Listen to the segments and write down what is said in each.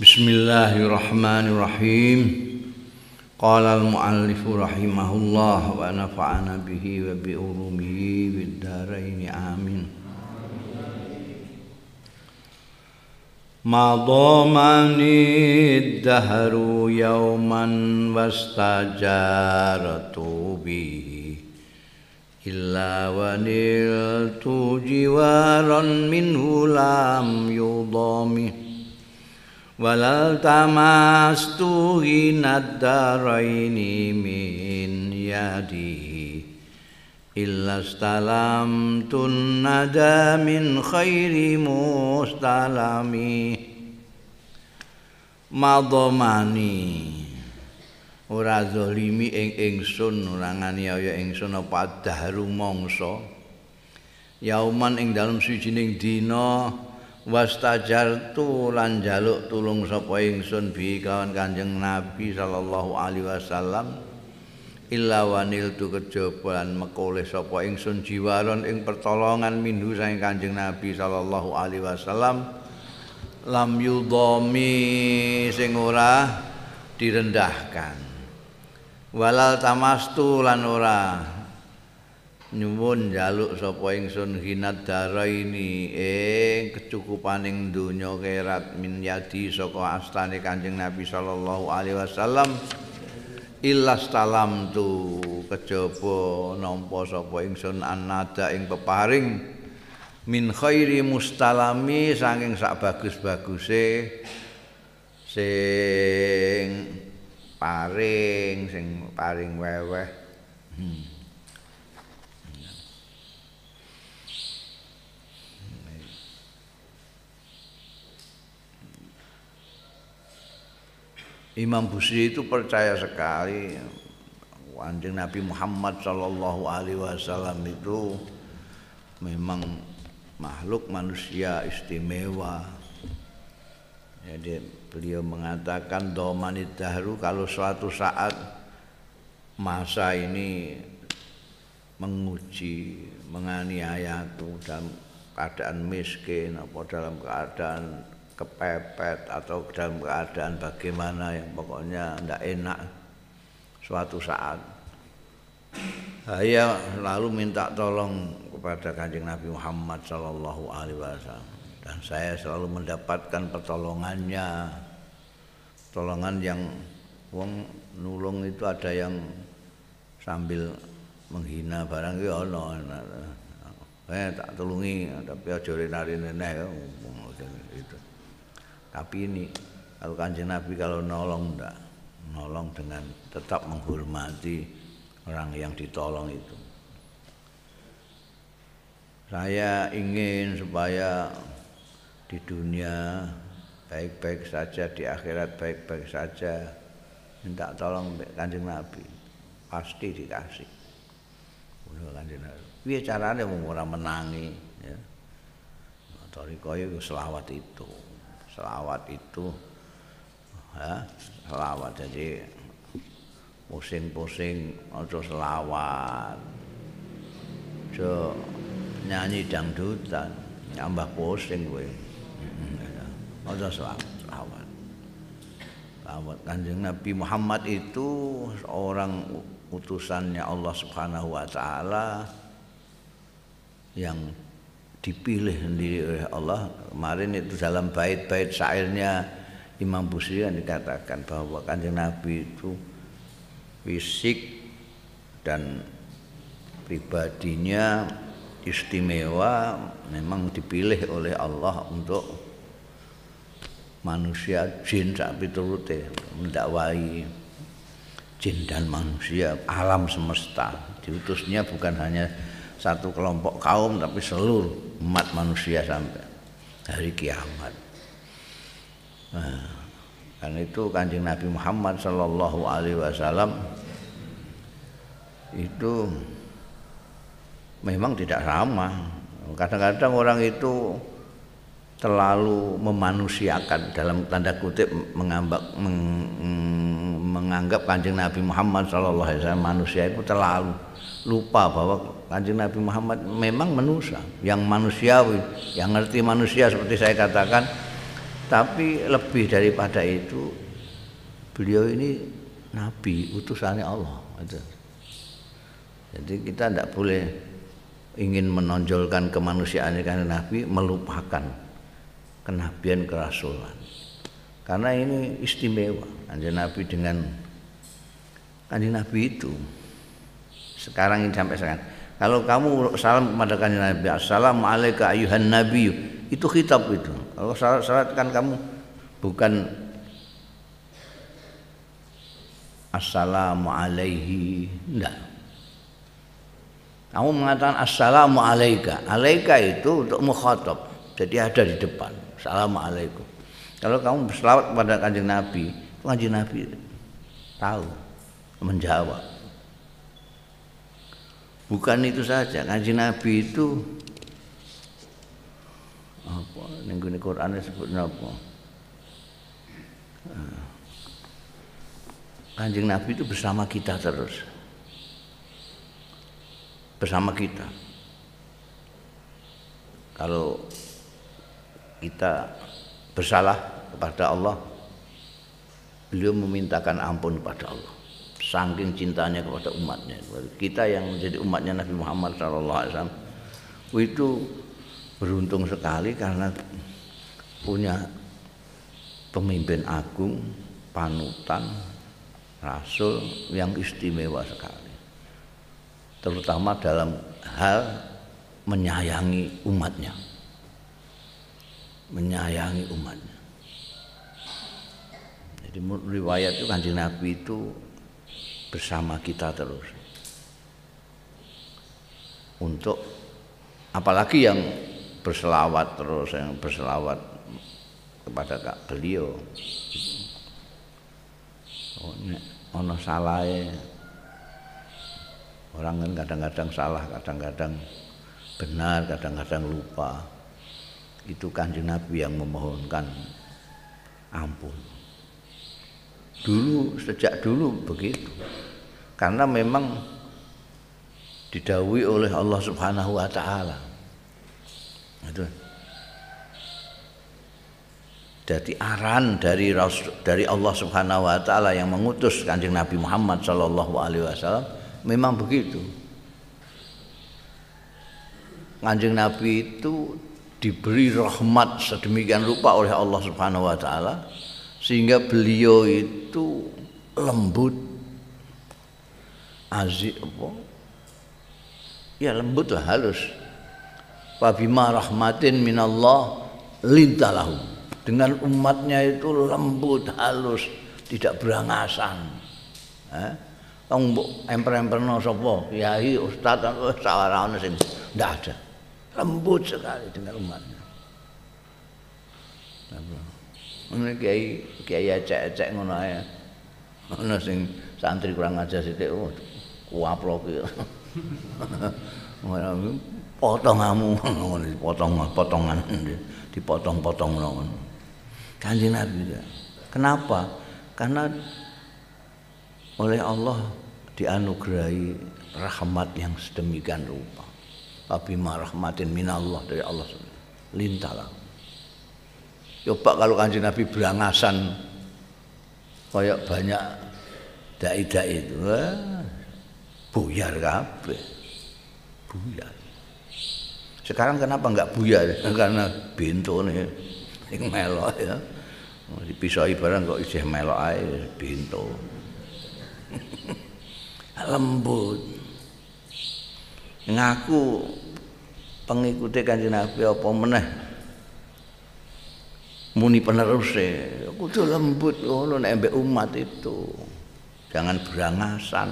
بسم الله الرحمن الرحيم قال المؤلف رحمه الله ونفعنا به وبعلومه بالدارين آمين ما ضامني الدهر يوما واستجارت به إلا ونلت جوارا منه لم يضامه walal tamastu hinad daraini min yadihi illa stalam tun nada min khairi mustalami. Madomani ora zalimi ing ingsun ora nganiaya ingsun apa dahru mangsa. Yauman ing dalem sijining dina wastajartu lan jaluk tulung sapa ingsun bi kawan Kanjeng Nabi sallallahu alaihi wasallam illa wanil tu kejaba lan mekoleh sapa ingsun jiwaron ing pertolongan minhu saking Kanjeng Nabi sallallahu alaihi wasallam. Lam yudhami sing ora direndahkan. Walal tamastu lan ora nyuwun njaluk sapa ingsun hinad daraini ing kecukupaning donya kerat min yadi saka astane Kanjeng Nabi sallallahu alaihi wasallam illas talam tu kejaba nampa sapa ingsun anada ing peparing min khairi mustalami saking sak bagus-baguse sing paring sing paring weweh hmm. Imam Busri itu percaya sekali Kanjeng Nabi Muhammad Shallallahu Alaihi Wasallam itu memang makhluk manusia istimewa. Jadi beliau mengatakan domanit dahru kalau suatu saat masa ini menguji, menganiayaku dalam keadaan miskin atau dalam keadaan kepepet atau dalam keadaan bagaimana yang pokoknya tidak enak suatu saat. Saya lalu minta tolong kepada kanjeng Nabi Muhammad Shallallahu Alaihi Wasallam. Dan saya selalu mendapatkan pertolongannya. Pertolongan yang wong nulung itu ada yang sambil menghina barang ya ono eh tak tulungi tapi aja itu tapi ini kalau kanjeng Nabi kalau nolong enggak nolong dengan tetap menghormati orang yang ditolong itu. Saya ingin supaya di dunia baik-baik saja di akhirat baik-baik saja minta tolong kanjeng Nabi. Pasti dikasih. Udah kanjeng Nabi. Biar caranya mau menangi ya? Toriko itu selawat itu selawat itu. Ya selawat jadi pusing-pusing aja selawat. Aja nyanyi dangdutan nyambah pusing kowe. Aja selawat selawat. Selawat kanjeng Nabi Muhammad itu seorang utusannya Allah Subhanahu wa taala yang dipilih sendiri oleh Allah. Kemarin itu dalam bait-bait syairnya Imam Busiri yang dikatakan bahwa kanjeng Nabi itu fisik dan pribadinya istimewa memang dipilih oleh Allah untuk manusia jin sapi turute mendakwai jin dan manusia alam semesta. Diutusnya bukan hanya satu kelompok kaum tapi seluruh umat manusia sampai hari kiamat. Nah, karena itu kanjeng Nabi Muhammad Shallallahu Alaihi Wasallam itu memang tidak sama. Kadang-kadang orang itu terlalu memanusiakan dalam tanda kutip mengambak, meng, menganggap kanjeng Nabi Muhammad Wasallam manusia itu terlalu lupa bahwa kanjeng Nabi Muhammad memang manusia yang manusiawi yang ngerti manusia seperti saya katakan Tapi lebih daripada itu beliau ini nabi, utusannya Allah. Jadi kita tidak boleh ingin menonjolkan kemanusiaan karena nabi melupakan kenabian kerasulan. Karena ini istimewa kanjeng Nabi dengan kanjeng Nabi itu sekarang ini sampai sekarang. Kalau kamu salam kepada kanjeng Nabi, Assalamualaikum ayuhan Nabi, itu kitab itu. Kalau salat kan kamu bukan Assalamu alaihi, enggak. Kamu mengatakan Assalamu alaika. Alaika itu untuk mukhatab. Jadi ada di depan. Assalamualaikum. Kalau kamu berselawat kepada kanjeng Nabi, kanjeng Nabi tahu menjawab. Bukan itu saja, kanjeng Nabi itu apa ning Quran disebut apa? Ah. Kanjeng Nabi itu bersama kita terus. Bersama kita. Kalau kita bersalah kepada Allah beliau memintakan ampun kepada Allah saking cintanya kepada umatnya. Kita yang menjadi umatnya Nabi Muhammad SAW itu beruntung sekali karena punya pemimpin agung panutan rasul yang istimewa sekali. Terutama dalam hal menyayangi umatnya. Menyayangi umatnya. Di riwayat itu kanjeng Nabi itu bersama kita terus. Untuk apalagi yang berselawat terus yang berselawat kepada kak beliau. Oh, ono salah orang kan kadang-kadang salah, kadang-kadang benar, kadang-kadang lupa. Itu kanjeng Nabi yang memohonkan ampun. Dulu sejak dulu begitu. Karena memang didawi oleh Allah Subhanahu wa taala. Itu. Jadi aran dari dari Allah Subhanahu wa taala yang mengutus Kanjeng Nabi Muhammad sallallahu alaihi wasallam memang begitu. Kanjeng Nabi itu diberi rahmat sedemikian rupa oleh Allah Subhanahu wa taala sehingga beliau itu lembut. Azik apa? Ya lembut lah halus wabima rahmatin minallah lintalahu. Dengan umatnya itu lembut halus tidak berangasan. Eh? Mbok emper-emperno sapa? Kiai ustaz wis sawarane sing ndak ada. Lembut sekali dengan umatnya Ngono kiai kiai acek-acek ngono ae. Ono sing santri kurang ajar sithik oh kuaplok iki. potong kamu ngono potong potongan dipotong-potong ngono. Kanjeng Nabi. Kenapa? Karena oleh Allah dianugerahi rahmat yang sedemikian rupa. Tapi rahmatin minallah dari Allah lintalah. Coba kalau kanjeng Nabi berangasan kayak banyak dai-dai itu, buyar kabeh. Buyar. Sekarang kenapa enggak buyar? Karena bintu nih, yang melok ya. Dipisoi barang kok isih melok ae bintu. Lembut. Ngaku pengikuti kanjeng Nabi apa meneh muni penerus kudu lembut ngono nek umat itu. Jangan berangasan.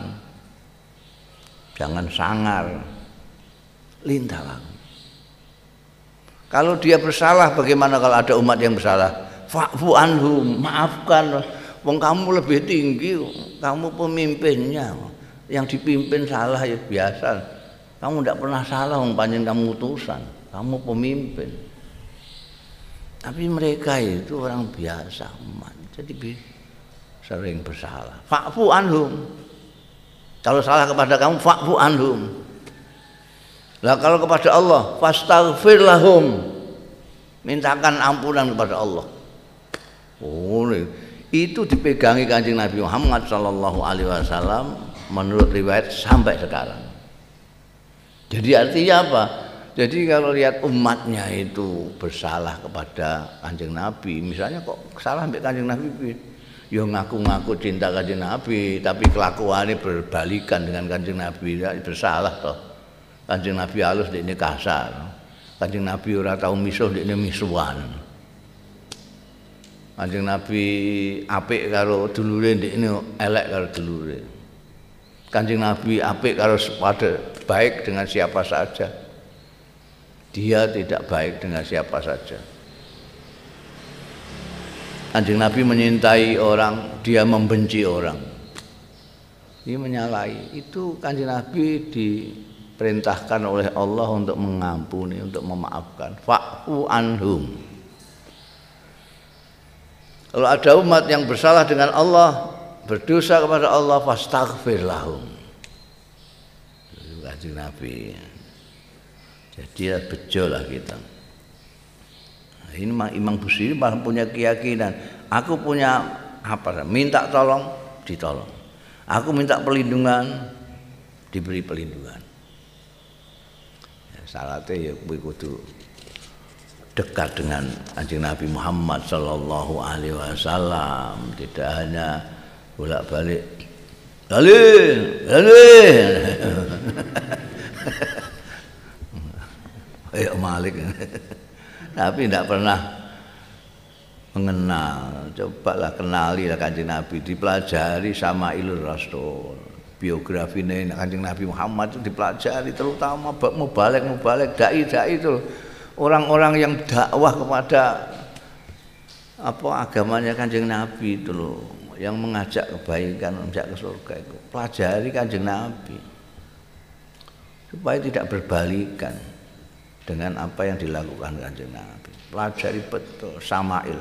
Jangan sangar. Lintalang. Kalau dia bersalah bagaimana kalau ada umat yang bersalah? Fa'fu anhum maafkan. Wong kamu lebih tinggi kamu pemimpinnya. Yang dipimpin salah ya biasa. Kamu tidak pernah salah wong panjen kamu utusan. Kamu pemimpin tapi mereka itu orang biasa umat. Jadi sering bersalah. Fa'fu anhum. Kalau salah kepada kamu fa'fu anhum. Lah kalau kepada Allah fastaghfir lahum. Mintakan ampunan kepada Allah. Oh, itu dipegangi Kanjeng Nabi Muhammad sallallahu alaihi wasallam menurut riwayat sampai sekarang. Jadi artinya apa? Jadi kalau lihat umatnya itu bersalah kepada Kanjeng Nabi, misalnya kok salah ambil Kanjeng Nabi, ya ngaku-ngaku cinta Kanjeng Nabi, tapi kelakuannya berbalikan dengan Kanjeng Nabi, ya bersalah toh. Kanjeng Nabi halus ini kasar. Kanjeng Nabi ora tahu misuh ini misuhan. Kanjeng Nabi apik karo dulure ini elek karo dulure. Kanjeng Nabi apik karo pada baik dengan siapa saja. Dia tidak baik dengan siapa saja. Kanjeng Nabi menyintai orang, dia membenci orang. Ini menyalahi. Itu Kanjeng Nabi diperintahkan oleh Allah untuk mengampuni, untuk memaafkan. Fa'fu anhum. Kalau ada umat yang bersalah dengan Allah, berdosa kepada Allah, fastaghfir lahum. Itu Nabi. Jadi ya bejo lah kita. Nah, ini Imam Busiri malah punya keyakinan. Aku punya apa? Minta tolong, ditolong. Aku minta perlindungan, diberi perlindungan. Ya, salatnya ya kudu dekat dengan anjing Nabi Muhammad Sallallahu Alaihi Wasallam tidak hanya bolak balik Dalil, dalil. Ayo Malik. Tapi tidak pernah mengenal. Cobalah kenali lah kanjeng Nabi, dipelajari sama ilur Rasul. Biografi kanjeng Nabi Muhammad itu dipelajari terutama mau balik mau balik dai dai itu orang-orang yang dakwah kepada apa agamanya kanjeng Nabi itu loh yang mengajak kebaikan mengajak ke surga itu pelajari kanjeng Nabi supaya tidak berbalikan dengan apa yang dilakukan kanjeng Nabi pelajari betul Samail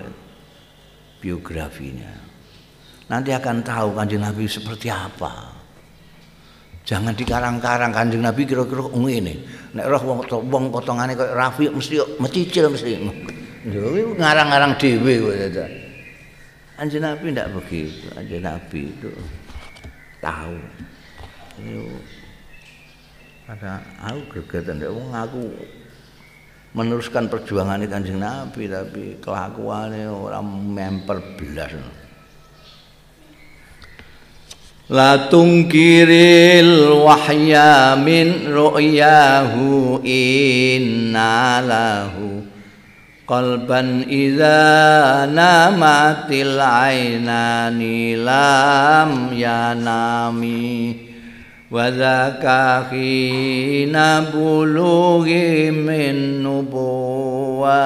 biografinya nanti akan tahu kanjeng Nabi seperti apa Jangan dikarang-karang Kanjeng Nabi kira-kira ngene. Nek roh wong wong potongane koyo Rafi mesti mecicil mesti. Lho ngarang-ngarang dhewe kok ya. Kanjeng Nabi ndak begitu. Kanjeng Nabi itu tahu. Yo ada aku gregetan wong aku meneruskan perjuangan Kanjeng Nabi tapi kelakuannya orang memper belas. La tungkiril wahya min ru'yahu inna lahu qalban idza namatil ainani lam yanami wa dzaka khina bulughi min nubuwatihi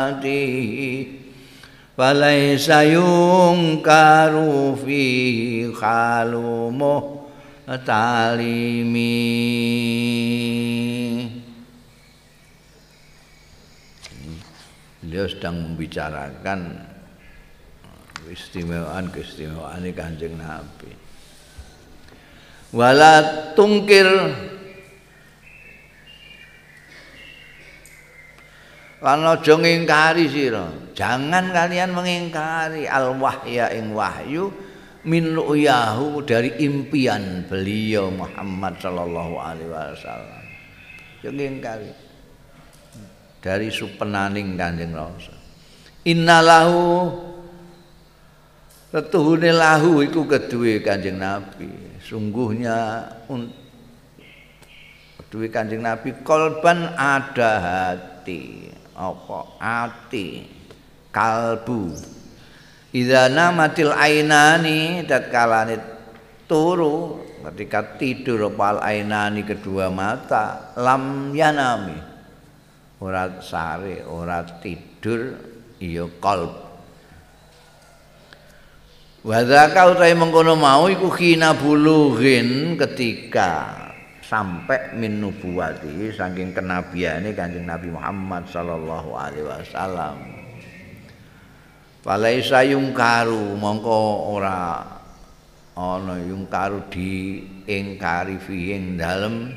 فليس ينكر فيه حال تعليمي Beliau sedang membicarakan keistimewaan keistimewaan kanjeng Nabi. Wala tungkir Lan aja ngingkari sira. Jangan kalian mengingkari al wahya ing wahyu min ru'yahu dari impian beliau Muhammad sallallahu alaihi wasallam. Jangan ngingkari. Dari supenaning Kanjeng Rasul. Innalahu Tetuhune lahu iku kedue Kanjeng Nabi. Sungguhnya kedue Kanjeng Nabi kolban ada hati. Apa? Ati. Kalbu. Idza namatil ainani tatkalane turu. Ketika tidur pal ainani kedua mata? Lam yanami. Ora sare ora tidur iya kalb Wadaka utai mengkono mau iku khina bulughin ketika sampai min nubuwati saking kenabiane Kanjeng Nabi Muhammad sallallahu alaihi wasallam. Falaisa yungkaru mongko ora ana yungkaru di ingkari fi ing dalem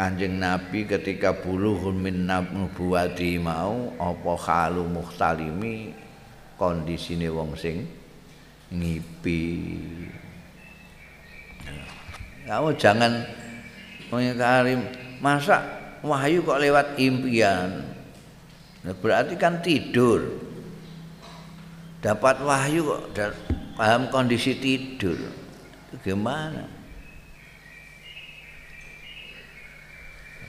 Kanjeng Nabi ketika bulughun min nubuwati mau apa khalu muhtalimi kondisine wong sing ngipi. Kamu jangan mengingkari masa wahyu kok lewat impian. Nah, berarti kan tidur. Dapat wahyu kok paham kondisi tidur. Gimana?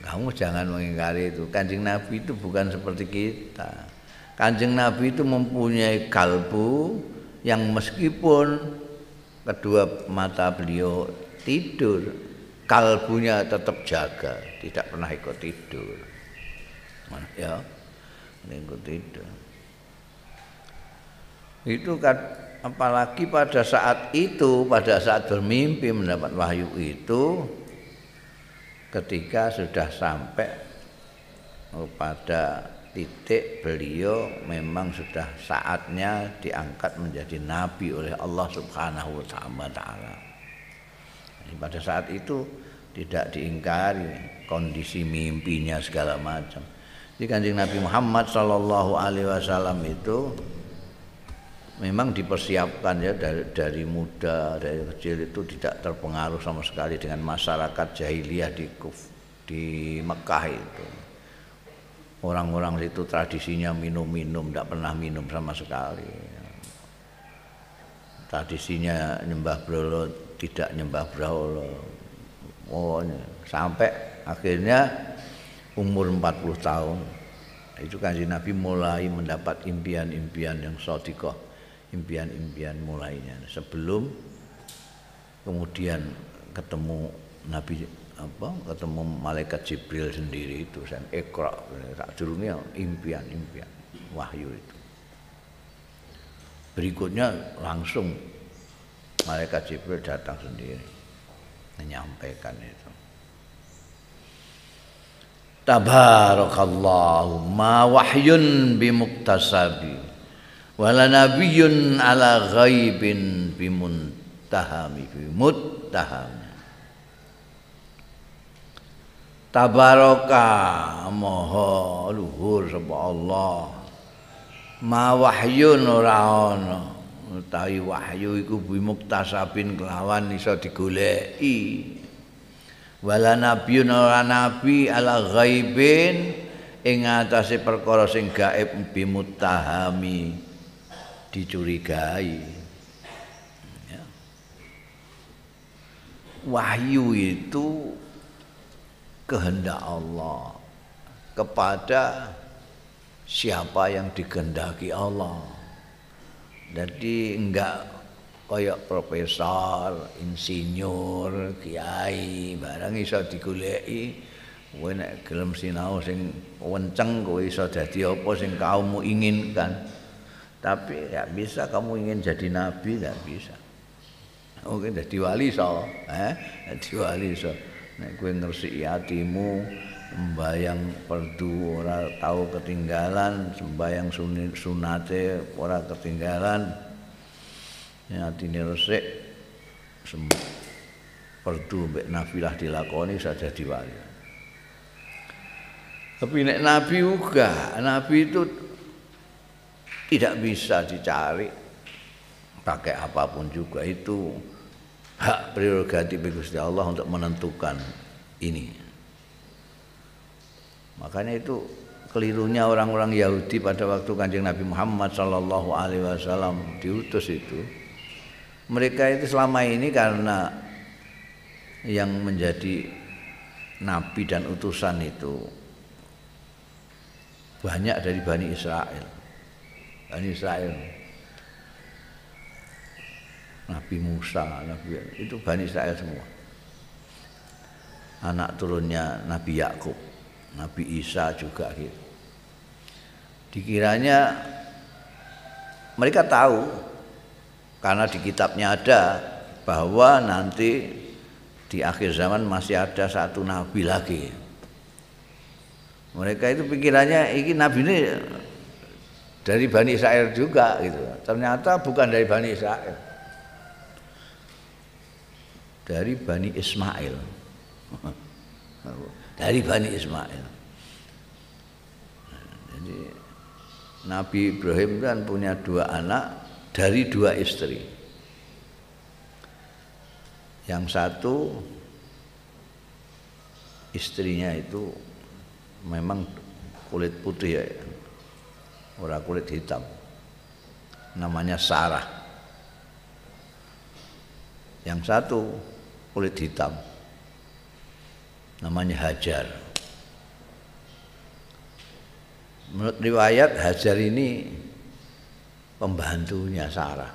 Kamu jangan mengingkari itu. Kanjeng Nabi itu bukan seperti kita. Kanjeng Nabi itu mempunyai kalbu yang meskipun kedua mata beliau tidur, kalbunya tetap jaga, tidak pernah ikut tidur. Ya, ikut tidur. Itu kan apalagi pada saat itu, pada saat bermimpi mendapat wahyu itu, ketika sudah sampai pada titik beliau memang sudah saatnya diangkat menjadi nabi oleh Allah Subhanahu wa taala. Pada saat itu tidak diingkari kondisi mimpinya segala macam. Di Kanjeng Nabi Muhammad sallallahu alaihi wasallam itu memang dipersiapkan ya dari, dari muda dari kecil itu tidak terpengaruh sama sekali dengan masyarakat jahiliyah di di Mekah itu orang-orang itu tradisinya minum-minum tidak pernah minum sama sekali. Tradisinya nyembah brolo tidak nyembah brolo. Oh, sampai akhirnya umur 40 tahun itu kan Nabi mulai mendapat impian-impian yang sodikoh impian-impian mulainya. Sebelum kemudian ketemu Nabi apa? Ketemu malaikat Jibril sendiri itu saya ekra tak durungnya impian-impian wahyu itu. Berikutnya langsung malaikat Jibril datang sendiri. Menyampaikan itu. Tabarakallahu ma wahyun bimuktasabi wala nabiyyun ala ghaibin bimuntahami bimuttahami tabaraka maha luhur sapa Allah. Ma wahyun ora ana. Utawi wahyu iku bimuktasabin kelawan iso digoleki. Wala nabiyyun ora nabi ala ghaibin ing atase perkara sing gaib bimuttahami dicurigai. Ya. wahyu itu kehendak Allah kepada siapa yang dikehendaki Allah. Jadi enggak kayak profesor, insinyur, kiai, barang iso digoleki. Kowe nek gelem sinau sing wenceng kowe iso dadi apa sing kaummu inginkan. Tapi ya bisa kamu ingin jadi nabi tidak bisa. Mungkin jadi wali so eh? Jadi wali so nek gue ngersi hatimu sembayang perdu ora tahu ketinggalan sembayang sunate ora ketinggalan. Ya atine resik perdu mbek nafilah dilakoni saja jadi wali tapi nek nabi juga nabi itu tidak bisa dicari pakai apa pun juga itu hak prerogatif Gusti Allah untuk menentukan ini. Makanya itu kelirunya orang-orang Yahudi pada waktu Kanjeng Nabi Muhammad sallallahu alaihi wasallam diutus itu. Mereka itu selama ini karena yang menjadi nabi dan utusan itu banyak dari Bani Israel. Bani Israel Nabi Musa Nabi itu Bani Israel semua. Anak turunnya Nabi Yakub. Nabi Isa juga gitu. Dikiranya mereka tahu karena di kitabnya ada bahwa nanti di akhir zaman masih ada satu nabi lagi. Mereka itu pikirannya ini nabi ini dari Bani Israel juga gitu. Ternyata bukan dari Bani Israel. Dari Bani Ismail. dari Bani Ismail. Jadi Nabi Ibrahim kan punya dua anak dari dua istri. Yang satu istrinya itu memang kulit putih ya, orang kulit hitam. Namanya Sarah. Yang satu kulit hitam. Namanya Hajar. Menurut riwayat Hajar ini pembantunya Sarah.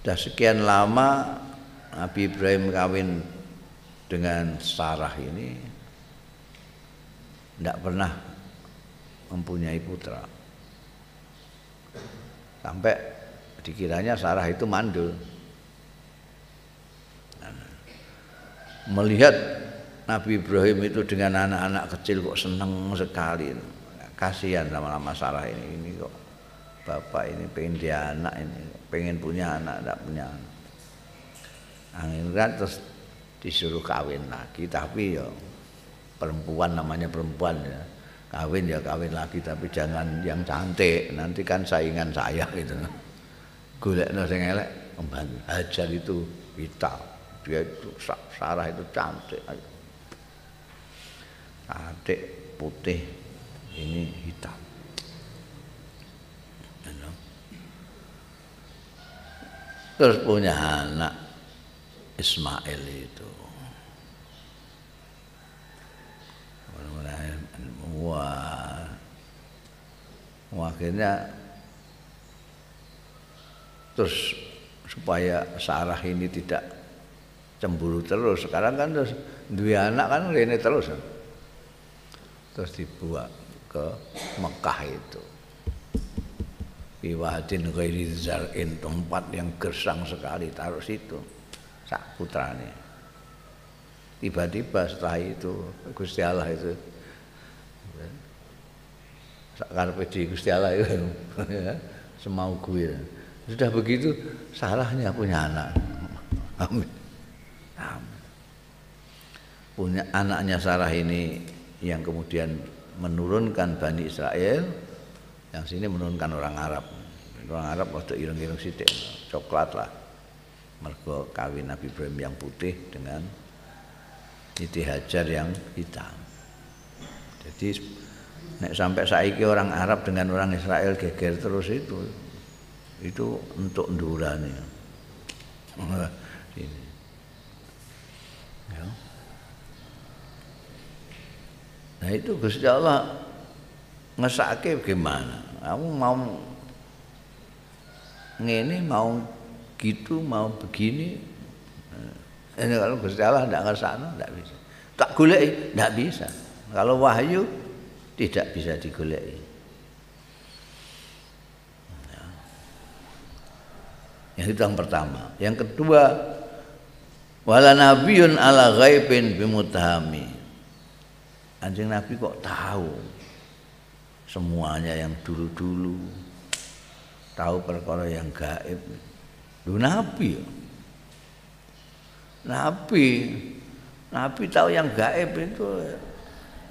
Sudah sekian lama Nabi Ibrahim kawin dengan Sarah ini tidak pernah mempunyai putra. Sampai dikiranya Sarah itu mandul. Melihat Nabi Ibrahim itu dengan anak-anak kecil kok seneng sekali. Kasihan lama-lama Sarah ini ini kok bapak ini pengen dia anak ini pengen punya anak tidak punya anak. Akhirnya terus disuruh kawin lagi tapi ya perempuan namanya perempuan ya. Kawin ya kawin lagi tapi jangan yang cantik. Nanti kan saingan saya gitu. Golek no sing elek hajar itu hitam dia itu Sarah itu cantik cantik putih ini hitam. Terus punya anak Ismail itu. Wah, akhirnya terus supaya Sarah ini tidak cemburu terus. Sekarang kan terus dua anak kan ini terus. Terus dibuat ke Mekah itu. Biwadin ghairi zar'in tempat yang gersang sekali taruh situ. Sak putrane. Tiba-tiba setelah itu Gusti Allah itu karepe di Gusti Allah itu ya, semau gue. Sudah begitu salahnya punya anak. Amin. Punya anaknya Sarah ini yang kemudian menurunkan Bani Israel yang sini menurunkan orang Arab. Orang Arab waktu ireng-ireng sidik coklat lah. Mergo kawin Nabi Ibrahim yang putih dengan Siti Hajar yang hitam. Jadi nek sampai saiki orang Arab dengan orang Israel geger terus itu itu untuk ndurane ini ya. Nah itu Gusti Allah ngesake gimana? Kamu mau ngene mau gitu mau begini eh, ini kalau Gusti Allah tidak ngesakno tidak bisa tak golek tidak bisa kalau wahyu tidak bisa digoleki ya. yang itu yang pertama yang kedua wala nabiyun ala ghaibin bimutahami. Anjing Nabi kok tahu? Semuanya yang dulu-dulu. Tahu perkara yang gaib. Lu Nabi Nabi. Nabi tahu yang gaib itu.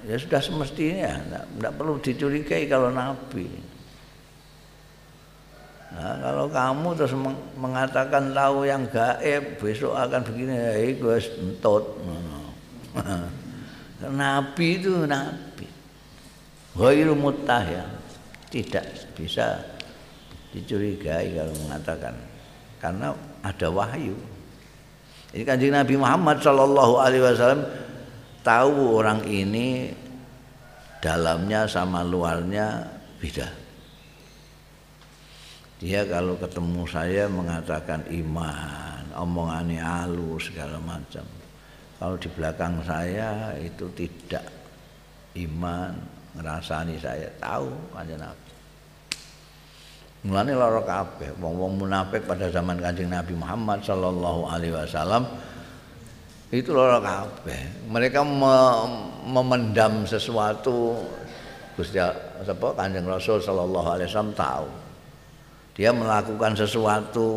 Ya sudah semestinya. Tidak perlu dicurigai kalau Nabi Nah, kalau kamu terus mengatakan tahu yang gaib besok akan begini ya itu entut. Nabi itu nabi. Ghairu ya Tidak bisa dicurigai kalau mengatakan karena ada wahyu. Ini kanjeng Nabi Muhammad Shallallahu Alaihi Wasallam tahu orang ini dalamnya sama luarnya beda. Dia kalau ketemu saya mengatakan iman, omongannya halus segala macam. Kalau di belakang saya itu tidak iman, ngerasani saya tahu kanjeng Nabi. Mulane lara kabeh wong-wong munafik pada zaman Kanjeng Nabi Muhammad sallallahu alaihi wasallam itu lara kabeh. Mereka me memendam sesuatu Gusti sapa Kanjeng Rasul sallallahu alaihi wasallam tahu. Dia melakukan sesuatu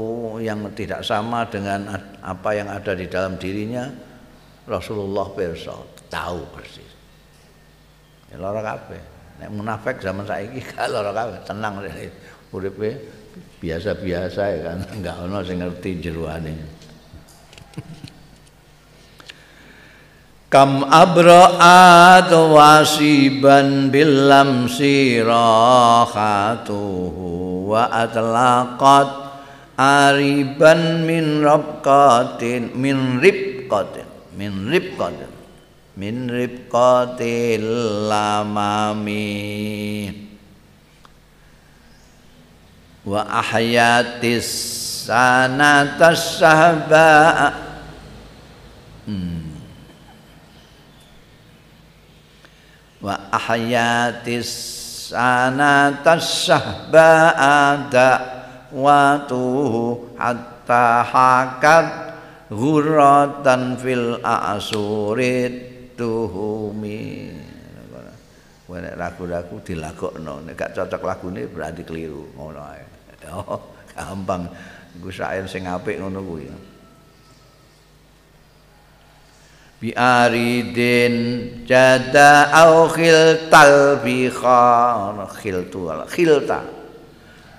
yang tidak sama dengan apa yang ada di dalam dirinya Rasulullah pirsa, tahu persis. Ya lara kabeh. Nek munafik zaman saiki gak lara kabeh, tenang uripe biasa-biasa ya kan, enggak ono sing ngerti jeroane. Kam abra'at wasiban bil lamsi rahatuhu wa atlaqat ariban min rabqatin min ribqatin min ribqatin min ribqatil lamami wa ahyatis sanatas sahba hmm. wa ahyatis sanatas sahba ada watuhu hatta hakat ghurratan fil a'surit tuhumi nek ragu-ragu dilagokno nek gak cocok lagune berarti keliru ngono ae. Oh gampang. Iku syair sing apik ngono kuwi bi aridin jada au khiltal khan khiltu khilta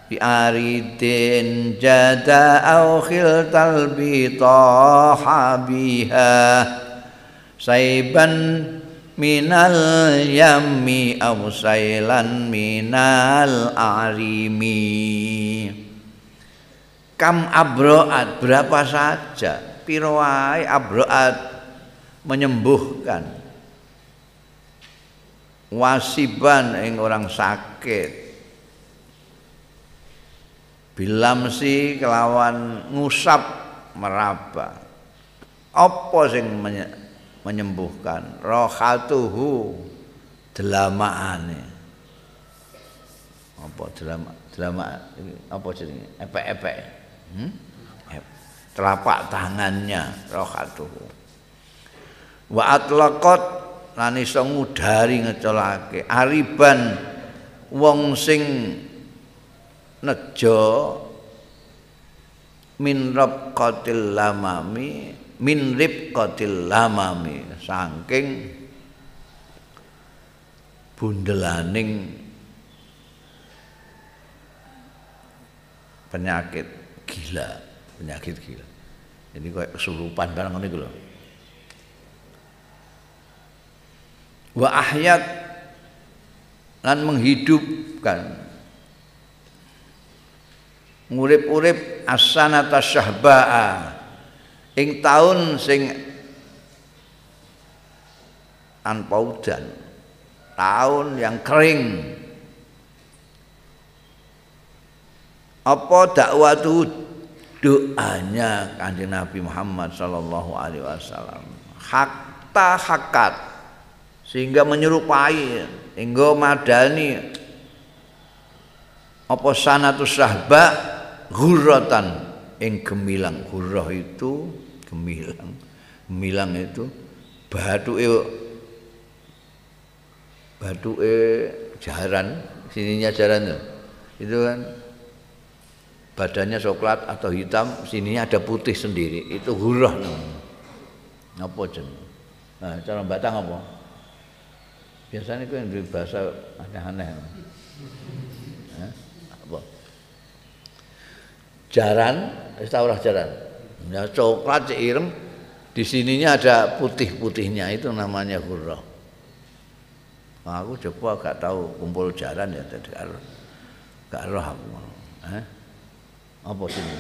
bi aridin jada au khiltal bi tahabiha saiban minal yami aw sailan minal arimi. Kam abroat berapa saja? Piroai abroat menyembuhkan. Wasiban ing orang sakit. Bilamsi kelawan ngusap meraba. Apa sing menyembuhkan? Rohatuhu delamaane apa delama delama apa jenenge? Epek-epek. Hmm? telapak tangannya rohatuhu wa atlaqat lan iso ngudari ngecolake. Ariban wong sing nejo min rabqatil lamami min ribqatil lamami. Saking bundelaning penyakit gila penyakit gila. Jadi kayak kesurupan barang ini lho wa ahyat lan menghidupkan. Ngurip-urip asanata syahba'a. Ing taun sing tanpa udan. Tahun yang kering. Apa dakwatu doanya kanjeng Nabi Muhammad sallallahu alaihi wasallam? Hakta hakat sehingga menyerupai. Hingga madani apa sanatus sahba ghurratan. Ing gemilang. Ghurrah itu gemilang. Gemilang itu batuke batuke jaran. Sininya jaran tuh. Itu kan badannya coklat atau hitam sininya ada putih sendiri. Itu hurah apa jen nah cara batang apa biasanya itu yang bahasa aneh-aneh apa jaran wis jaran Ya coklat cek di sininya ada putih-putihnya itu namanya hurrah. Nah, aku coba gak tahu kumpul jaran ya tadi gak roh aku. Eh? Apa sini?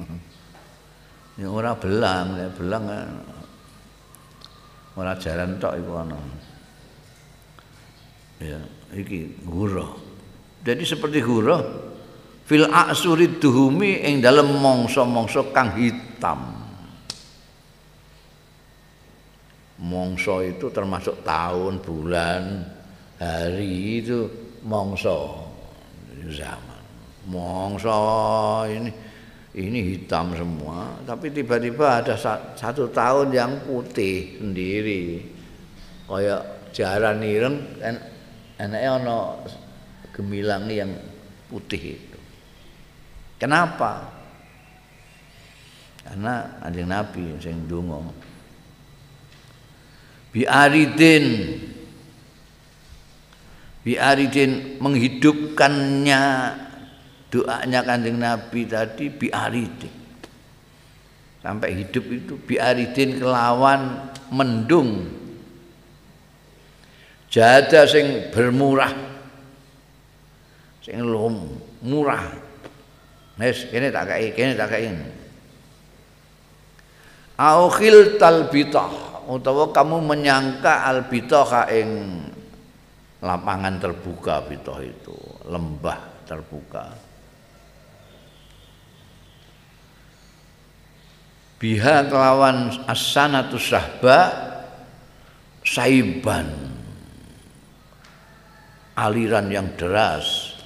ya ora belang, belang kan. Ora jaran tok iku ana. Ya, iki hurrah. Jadi seperti hurrah fil a'suri duhumi ing dalem mangsa-mangsa kang hitam. Mangsa itu termasuk tahun, bulan, hari itu mangsa zaman. Mangsa ini ini hitam semua, tapi tiba-tiba ada satu tahun yang putih sendiri. Kayak jaran ireng kan enaknya ana gemilang yang putih itu. Kenapa? Karena anjing Nabi sing donga biaridin biaridin menghidupkannya doanya kanjeng Nabi tadi biaridin sampai hidup itu biaridin kelawan mendung. Jada sing bermurah. Sing lum murah. Nes kene tak kei kene tak kei. Aukhil talbitah utawa kamu menyangka albitah ing lapangan terbuka bitoh itu lembah terbuka biha kelawan asanatu sahba saiban. Aliran yang deras.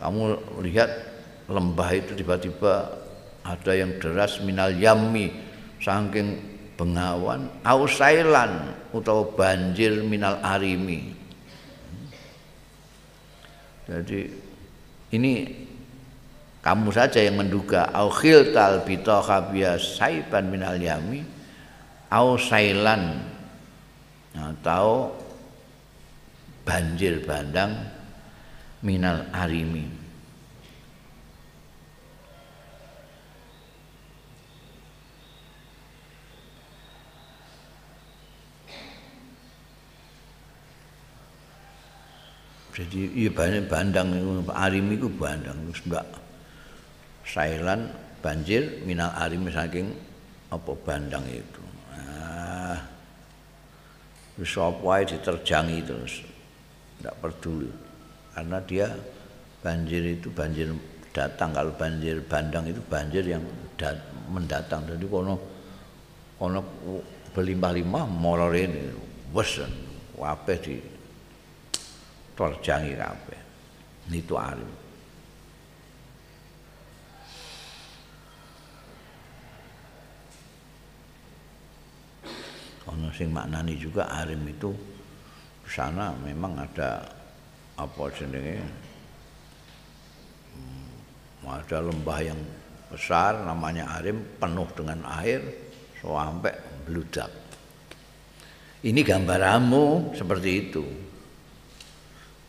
Kamu lihat lembah itu tiba-tiba ada yang deras minal yami saking bengawan ausailan utawa banjir minal arimi. Jadi ini kamu saja yang menduga au khiltal bitoha saiban minal yami au sailan. Atau banjir bandang minal arimi. Jadi iya bandang arimi itu bandang sudah sailan banjir minal arim saking apa bandang itu. Ah. Wis apa diterjangi terus. Tidak peduli. Karena dia banjir itu banjir datang. Kalau banjir bandang itu banjir yang dat, mendatang. Jadi kono kono berlimpah-limpah molor ini. Wes kabeh di terjangi kabeh. Itu arim ono sing maknani juga arim itu sana memang ada apa jenenge? Hmm, ada lembah yang besar namanya arim penuh dengan air sampai beludak ini gambaranmu seperti itu.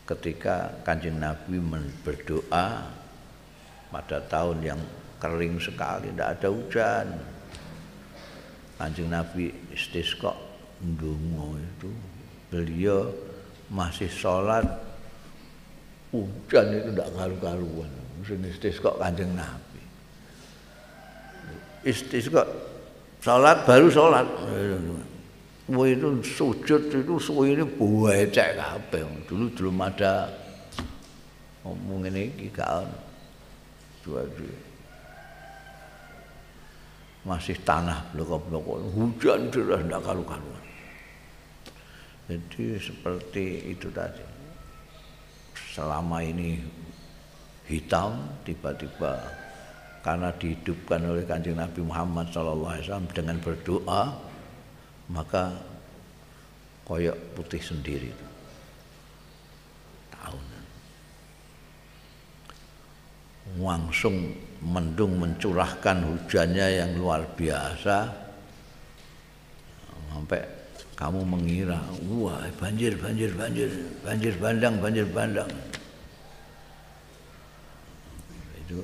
Ketika kanjeng Nabi berdoa pada tahun yang kering sekali tidak ada hujan Kanjeng Nabi istisqa ndonga itu. Beliau masih sholat hujan itu tidak karu-karuan mesti istisqa Kanjeng Nabi. Istisqa sholat baru sholat. Wah itu sujud itu suwi ini buecek kabeh. Dulu belum ada ngomong ini gak dua-dua masih tanah bloko-bloko hujan deras tidak karu-karuan. Jadi seperti itu tadi. Selama ini hitam tiba-tiba karena dihidupkan oleh kanjeng Nabi Muhammad SAW dengan berdoa maka koyok putih sendiri tahun langsung mendung mencurahkan hujannya yang luar biasa. Sampai kamu mengira wah banjir banjir banjir banjir bandang banjir bandang. Itu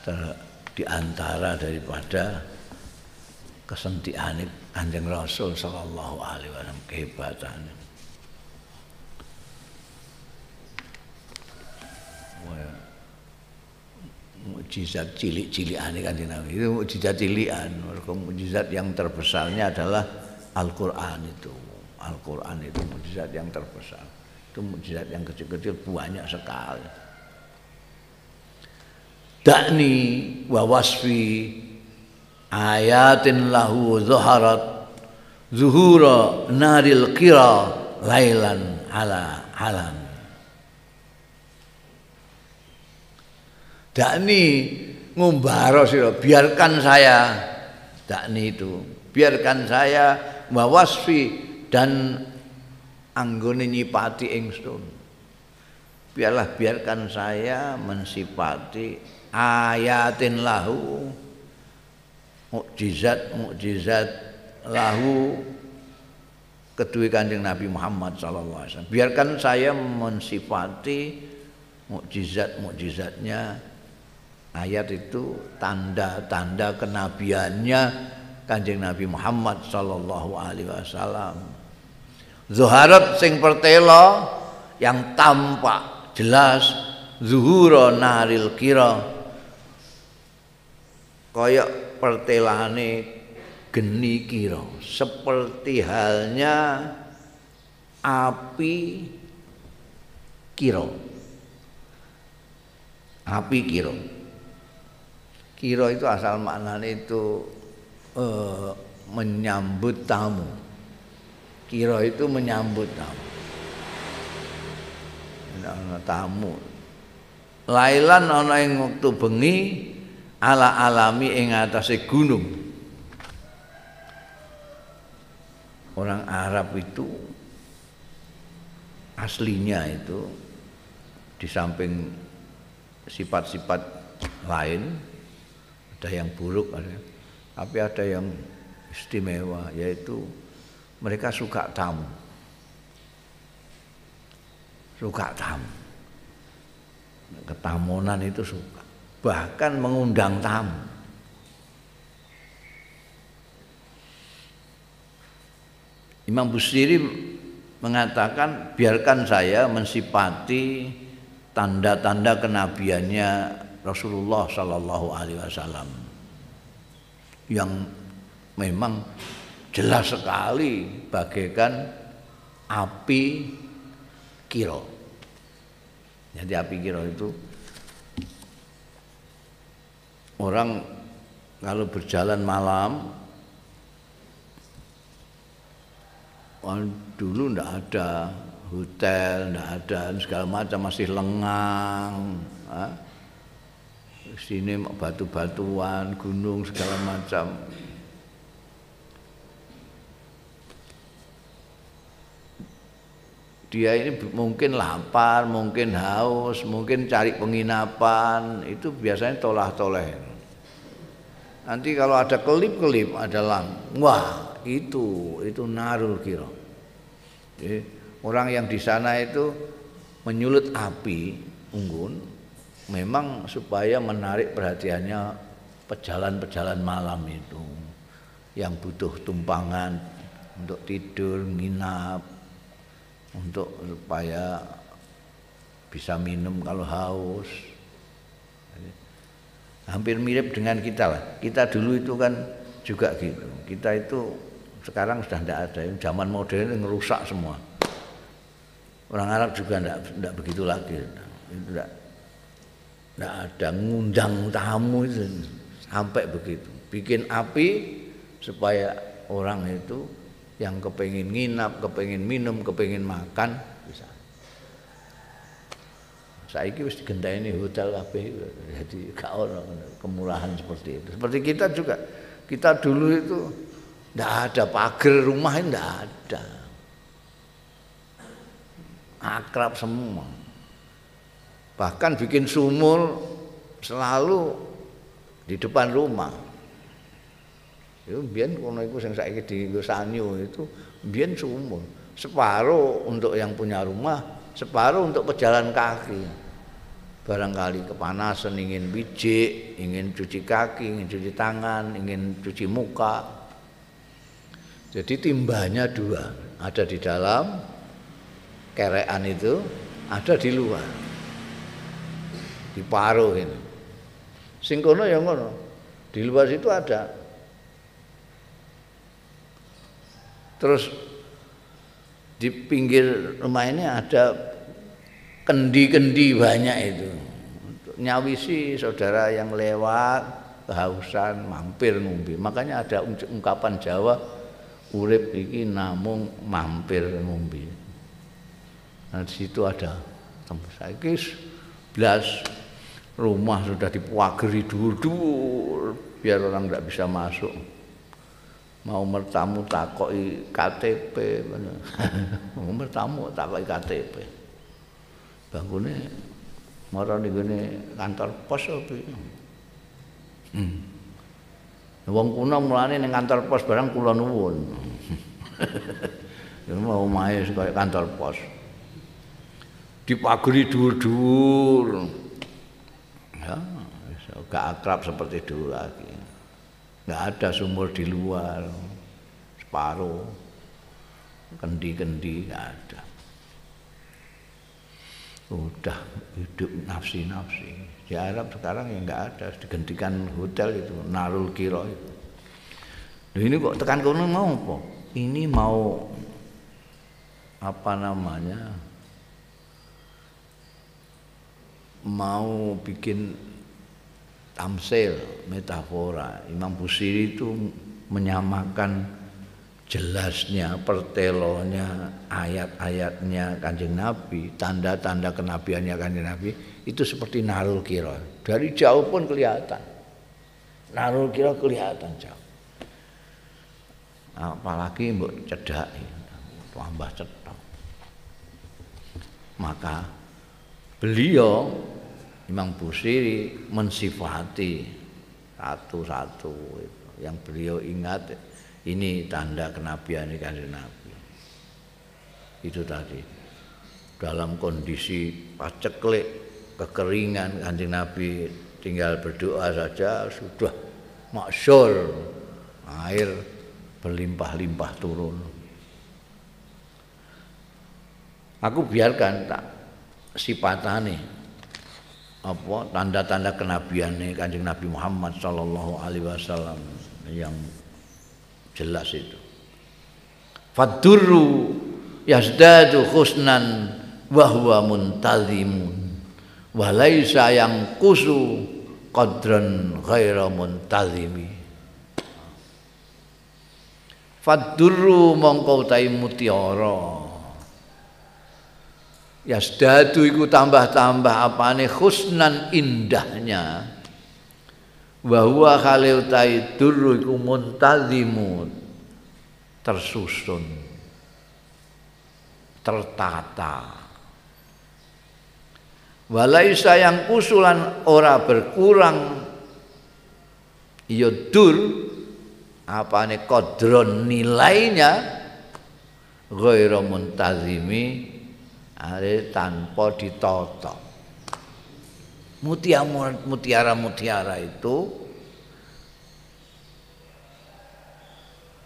ter, di antara daripada kesentiaan Kanjeng Rasul sallallahu alaihi wasallam kehebatannya mukjizat cilik-cilikan kan itu mukjizat cilikan. Mukjizat yang terbesarnya adalah Al-Qur'an itu. Al-Qur'an itu mukjizat yang terbesar. Itu mukjizat yang kecil-kecil banyak sekali. Dakni wa wasfi ayatin lahu zuharat zuhura naril qira lailan ala halan dakni ngumbaro sira biarkan saya dakni itu biarkan saya mawasfi dan anggone nyipati ingsun biarlah biarkan saya mensipati ayatin lahu mukjizat mukjizat lahu kedua kanjeng Nabi Muhammad wasallam. Biarkan saya mensifati mukjizat-mukjizatnya ayat itu tanda-tanda kenabiannya kanjeng Nabi Muhammad sallallahu alaihi wasallam. Zuharat sing pertelo yang tampak jelas zuhura naril kira. Kaya pertelane geni kira. Seperti halnya api kira. Api kira kira itu asal maknanya itu uh, menyambut tamu. Kira itu menyambut tamu. Tamu. Lailan ana ing wektu bengi ala alami ing atase gunung. Orang Arab itu aslinya itu di samping sifat-sifat lain ada yang buruk tapi ada yang istimewa yaitu mereka suka tamu. Suka tamu. Ketamunan itu suka. Bahkan mengundang tamu. Imam Busiri mengatakan biarkan saya mensipati tanda-tanda kenabiannya Rasulullah Sallallahu Alaihi Wasallam yang memang jelas sekali bagaikan api kiro. Jadi api kiro itu orang kalau berjalan malam dulu ndak ada hotel, ndak ada segala macam masih lengang. Ha? Sini batu-batuan, gunung segala macam. Dia ini mungkin lapar, mungkin haus, mungkin cari penginapan, itu biasanya tolah-toleh. Nanti kalau ada kelip-kelip, ada lang, wah itu itu narul kiro. Jadi, orang yang di sana itu menyulut api unggun memang supaya menarik perhatiannya pejalan-pejalan malam itu yang butuh tumpangan untuk tidur, nginap untuk supaya bisa minum kalau haus. Hampir mirip dengan kita lah. Kita dulu itu kan juga gitu. Kita itu sekarang sudah tidak ada. Zaman modern ngerusak semua. Orang Arab juga tidak, begitu lagi. Itu tidak, tidak ada ngundang tamu itu sampai begitu. Bikin api supaya orang itu yang kepingin nginap, kepingin minum, kepingin makan bisa. Ini harus ini hotel kabeh jadi gak kemurahan seperti itu. Seperti kita juga. Kita dulu itu tidak ada pagar rumah tidak ada. Akrab semua. Bahkan bikin sumur selalu di depan rumah. Itu biar kono iku sing saiki di Sanyo itu biar sumur. Separuh untuk yang punya rumah, separuh untuk pejalan kaki. Barangkali kepanasan ingin bijik, ingin cuci kaki, ingin cuci tangan, ingin cuci muka, jadi timbanya dua, ada di dalam kerean itu, ada di luar. Di paruh ini. Singkono yang ngono. Di luar situ ada. Terus di pinggir rumah ini ada kendi-kendi banyak itu. Nyawisi saudara yang lewat kehausan mampir ngumpi. Makanya ada ungkapan Jawa urip iki namung mampir ngombe. Nah, di situ ada saiki belas rumah sudah dipagari dur-dur biar orang tidak bisa masuk. Mau mertamu takoki KTP, mau mertamu takoki KTP. Bangkune marah nih kantor pos apa? Hmm. Wong kuno mulane ning kantor pos barang kula nuwun. Mau kaya kantor pos. Dipagri dhuwur-dhuwur. Ya, gak akrab seperti dulu lagi. Gak ada sumur di luar. Separuh. Kendi-kendi gak ada. Udah hidup nafsi-nafsi. Di Arab sekarang ya nggak ada, digantikan hotel itu, Narul Kiro itu. Nah, ini kok tekan kono mau apa? Ini mau apa namanya? Mau bikin tamsil, metafora. Imam Busiri itu menyamakan jelasnya, pertelonya, ayat-ayatnya kanjeng Nabi, tanda-tanda kenabiannya kanjeng Nabi itu seperti narul kira. Dari jauh pun kelihatan. Narul kira kelihatan jauh. Apalagi mbok cedak, tambah cedak. Maka beliau Imam Busiri mensifati satu-satu yang beliau ingat ini tanda kenabian kanjeng Nabi. Itu tadi. Dalam kondisi paceklik kekeringan kanjeng Nabi tinggal berdoa saja sudah masyur air berlimpah-limpah turun. Aku biarkan tak sifatane apa? Tanda-tanda kenabian kanjeng Nabi Muhammad Sallallahu Alaihi Wasallam yang jelas itu. Fadurru yasdadu khusnan wahwa muntazimun walaisa yang kusu qadran ghaira muntazimi. Fadurru mongko tai mutiara yasdadu iku tambah-tambah apane? Husnan indahnya. Wa huwa khali utai durru iku muntazimu tersusun. Tertata. Walaisa yang kusulan ora berkurang ya dur apane? Kodron nilainya ghairu muntazimi are tanpa ditata mutiara-mutiara itu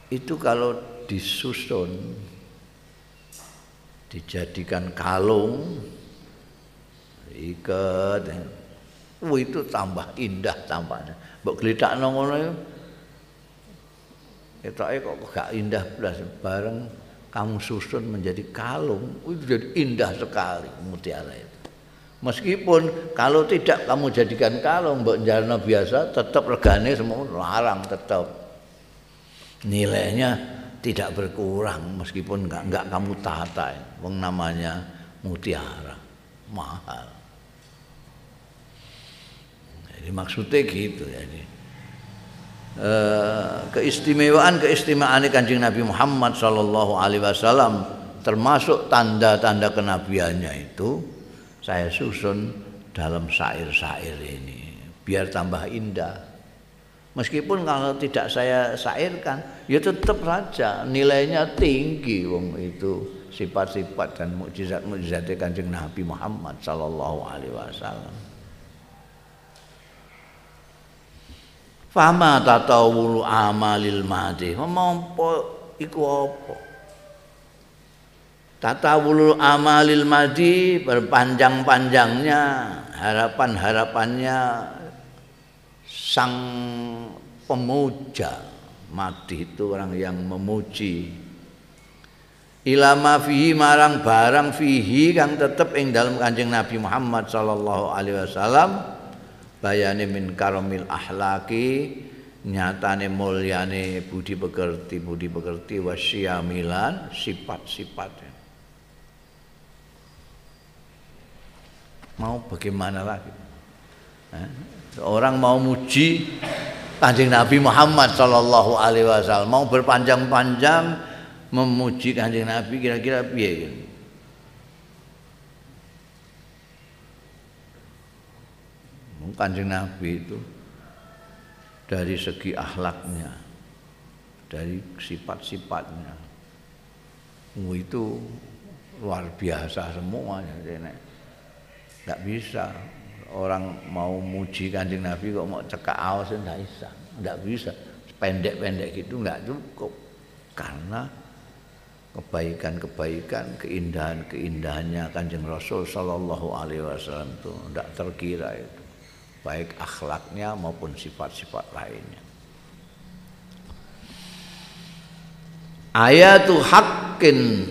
itu kalau disusun dijadikan kalung iket. Oh itu tambah indah tampaknya. Mbok gledakno ngono ya. Ketoke kok gak indah belas bareng kamu susun menjadi kalung, itu jadi indah sekali mutiara itu. Meskipun kalau tidak kamu jadikan kalung mbok jarno biasa tetap regane semua larang tetap. Nilainya tidak berkurang meskipun enggak enggak kamu tata. Wong namanya mutiara mahal. Jadi maksudnya gitu jadi. E, keistimewaan keistimewaan kanjeng Nabi Muhammad Shallallahu Alaihi Wasallam termasuk tanda-tanda kenabiannya itu saya susun dalam syair-syair ini biar tambah indah. Meskipun kalau tidak saya syairkan, ya tetap saja nilainya tinggi wong itu sifat-sifat dan mukjizat-mukjizat kanjeng Nabi Muhammad Shallallahu Alaihi Wasallam. Fama tatawulu amalil madi. Mampo iku apa? Tatawulu amalil madi berpanjang-panjangnya harapan-harapannya sang pemuja mati itu orang yang memuji ilama fihi marang barang fihi kang tetep ing dalam kanjeng Nabi Muhammad sallallahu alaihi wasallam bayane min karamil ahlaki nyatane mulyane budi pekerti budi pekerti wasyamilan sifat-sifatnya mau bagaimana lagi? Eh? orang mau muji kanjeng Nabi Muhammad Shallallahu Alaihi Wasallam. Mau berpanjang-panjang memuji kanjeng Nabi kira-kira piye Kanjeng Nabi itu dari segi akhlaknya dari sifat-sifatnya. Itu luar biasa semuanya nggak bisa. Orang mau muji kanjeng Nabi kok mau cekak awas nggak bisa. Nggak bisa. Pendek-pendek gitu nggak cukup. Karena kebaikan-kebaikan keindahan-keindahannya kanjeng Rasul Shallallahu Alaihi Wasallam itu tidak terkira itu baik akhlaknya maupun sifat-sifat lainnya. Ayatu haqqin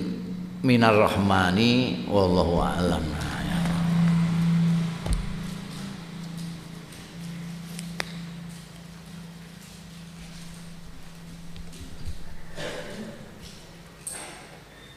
minar rahmani wallahu a'lam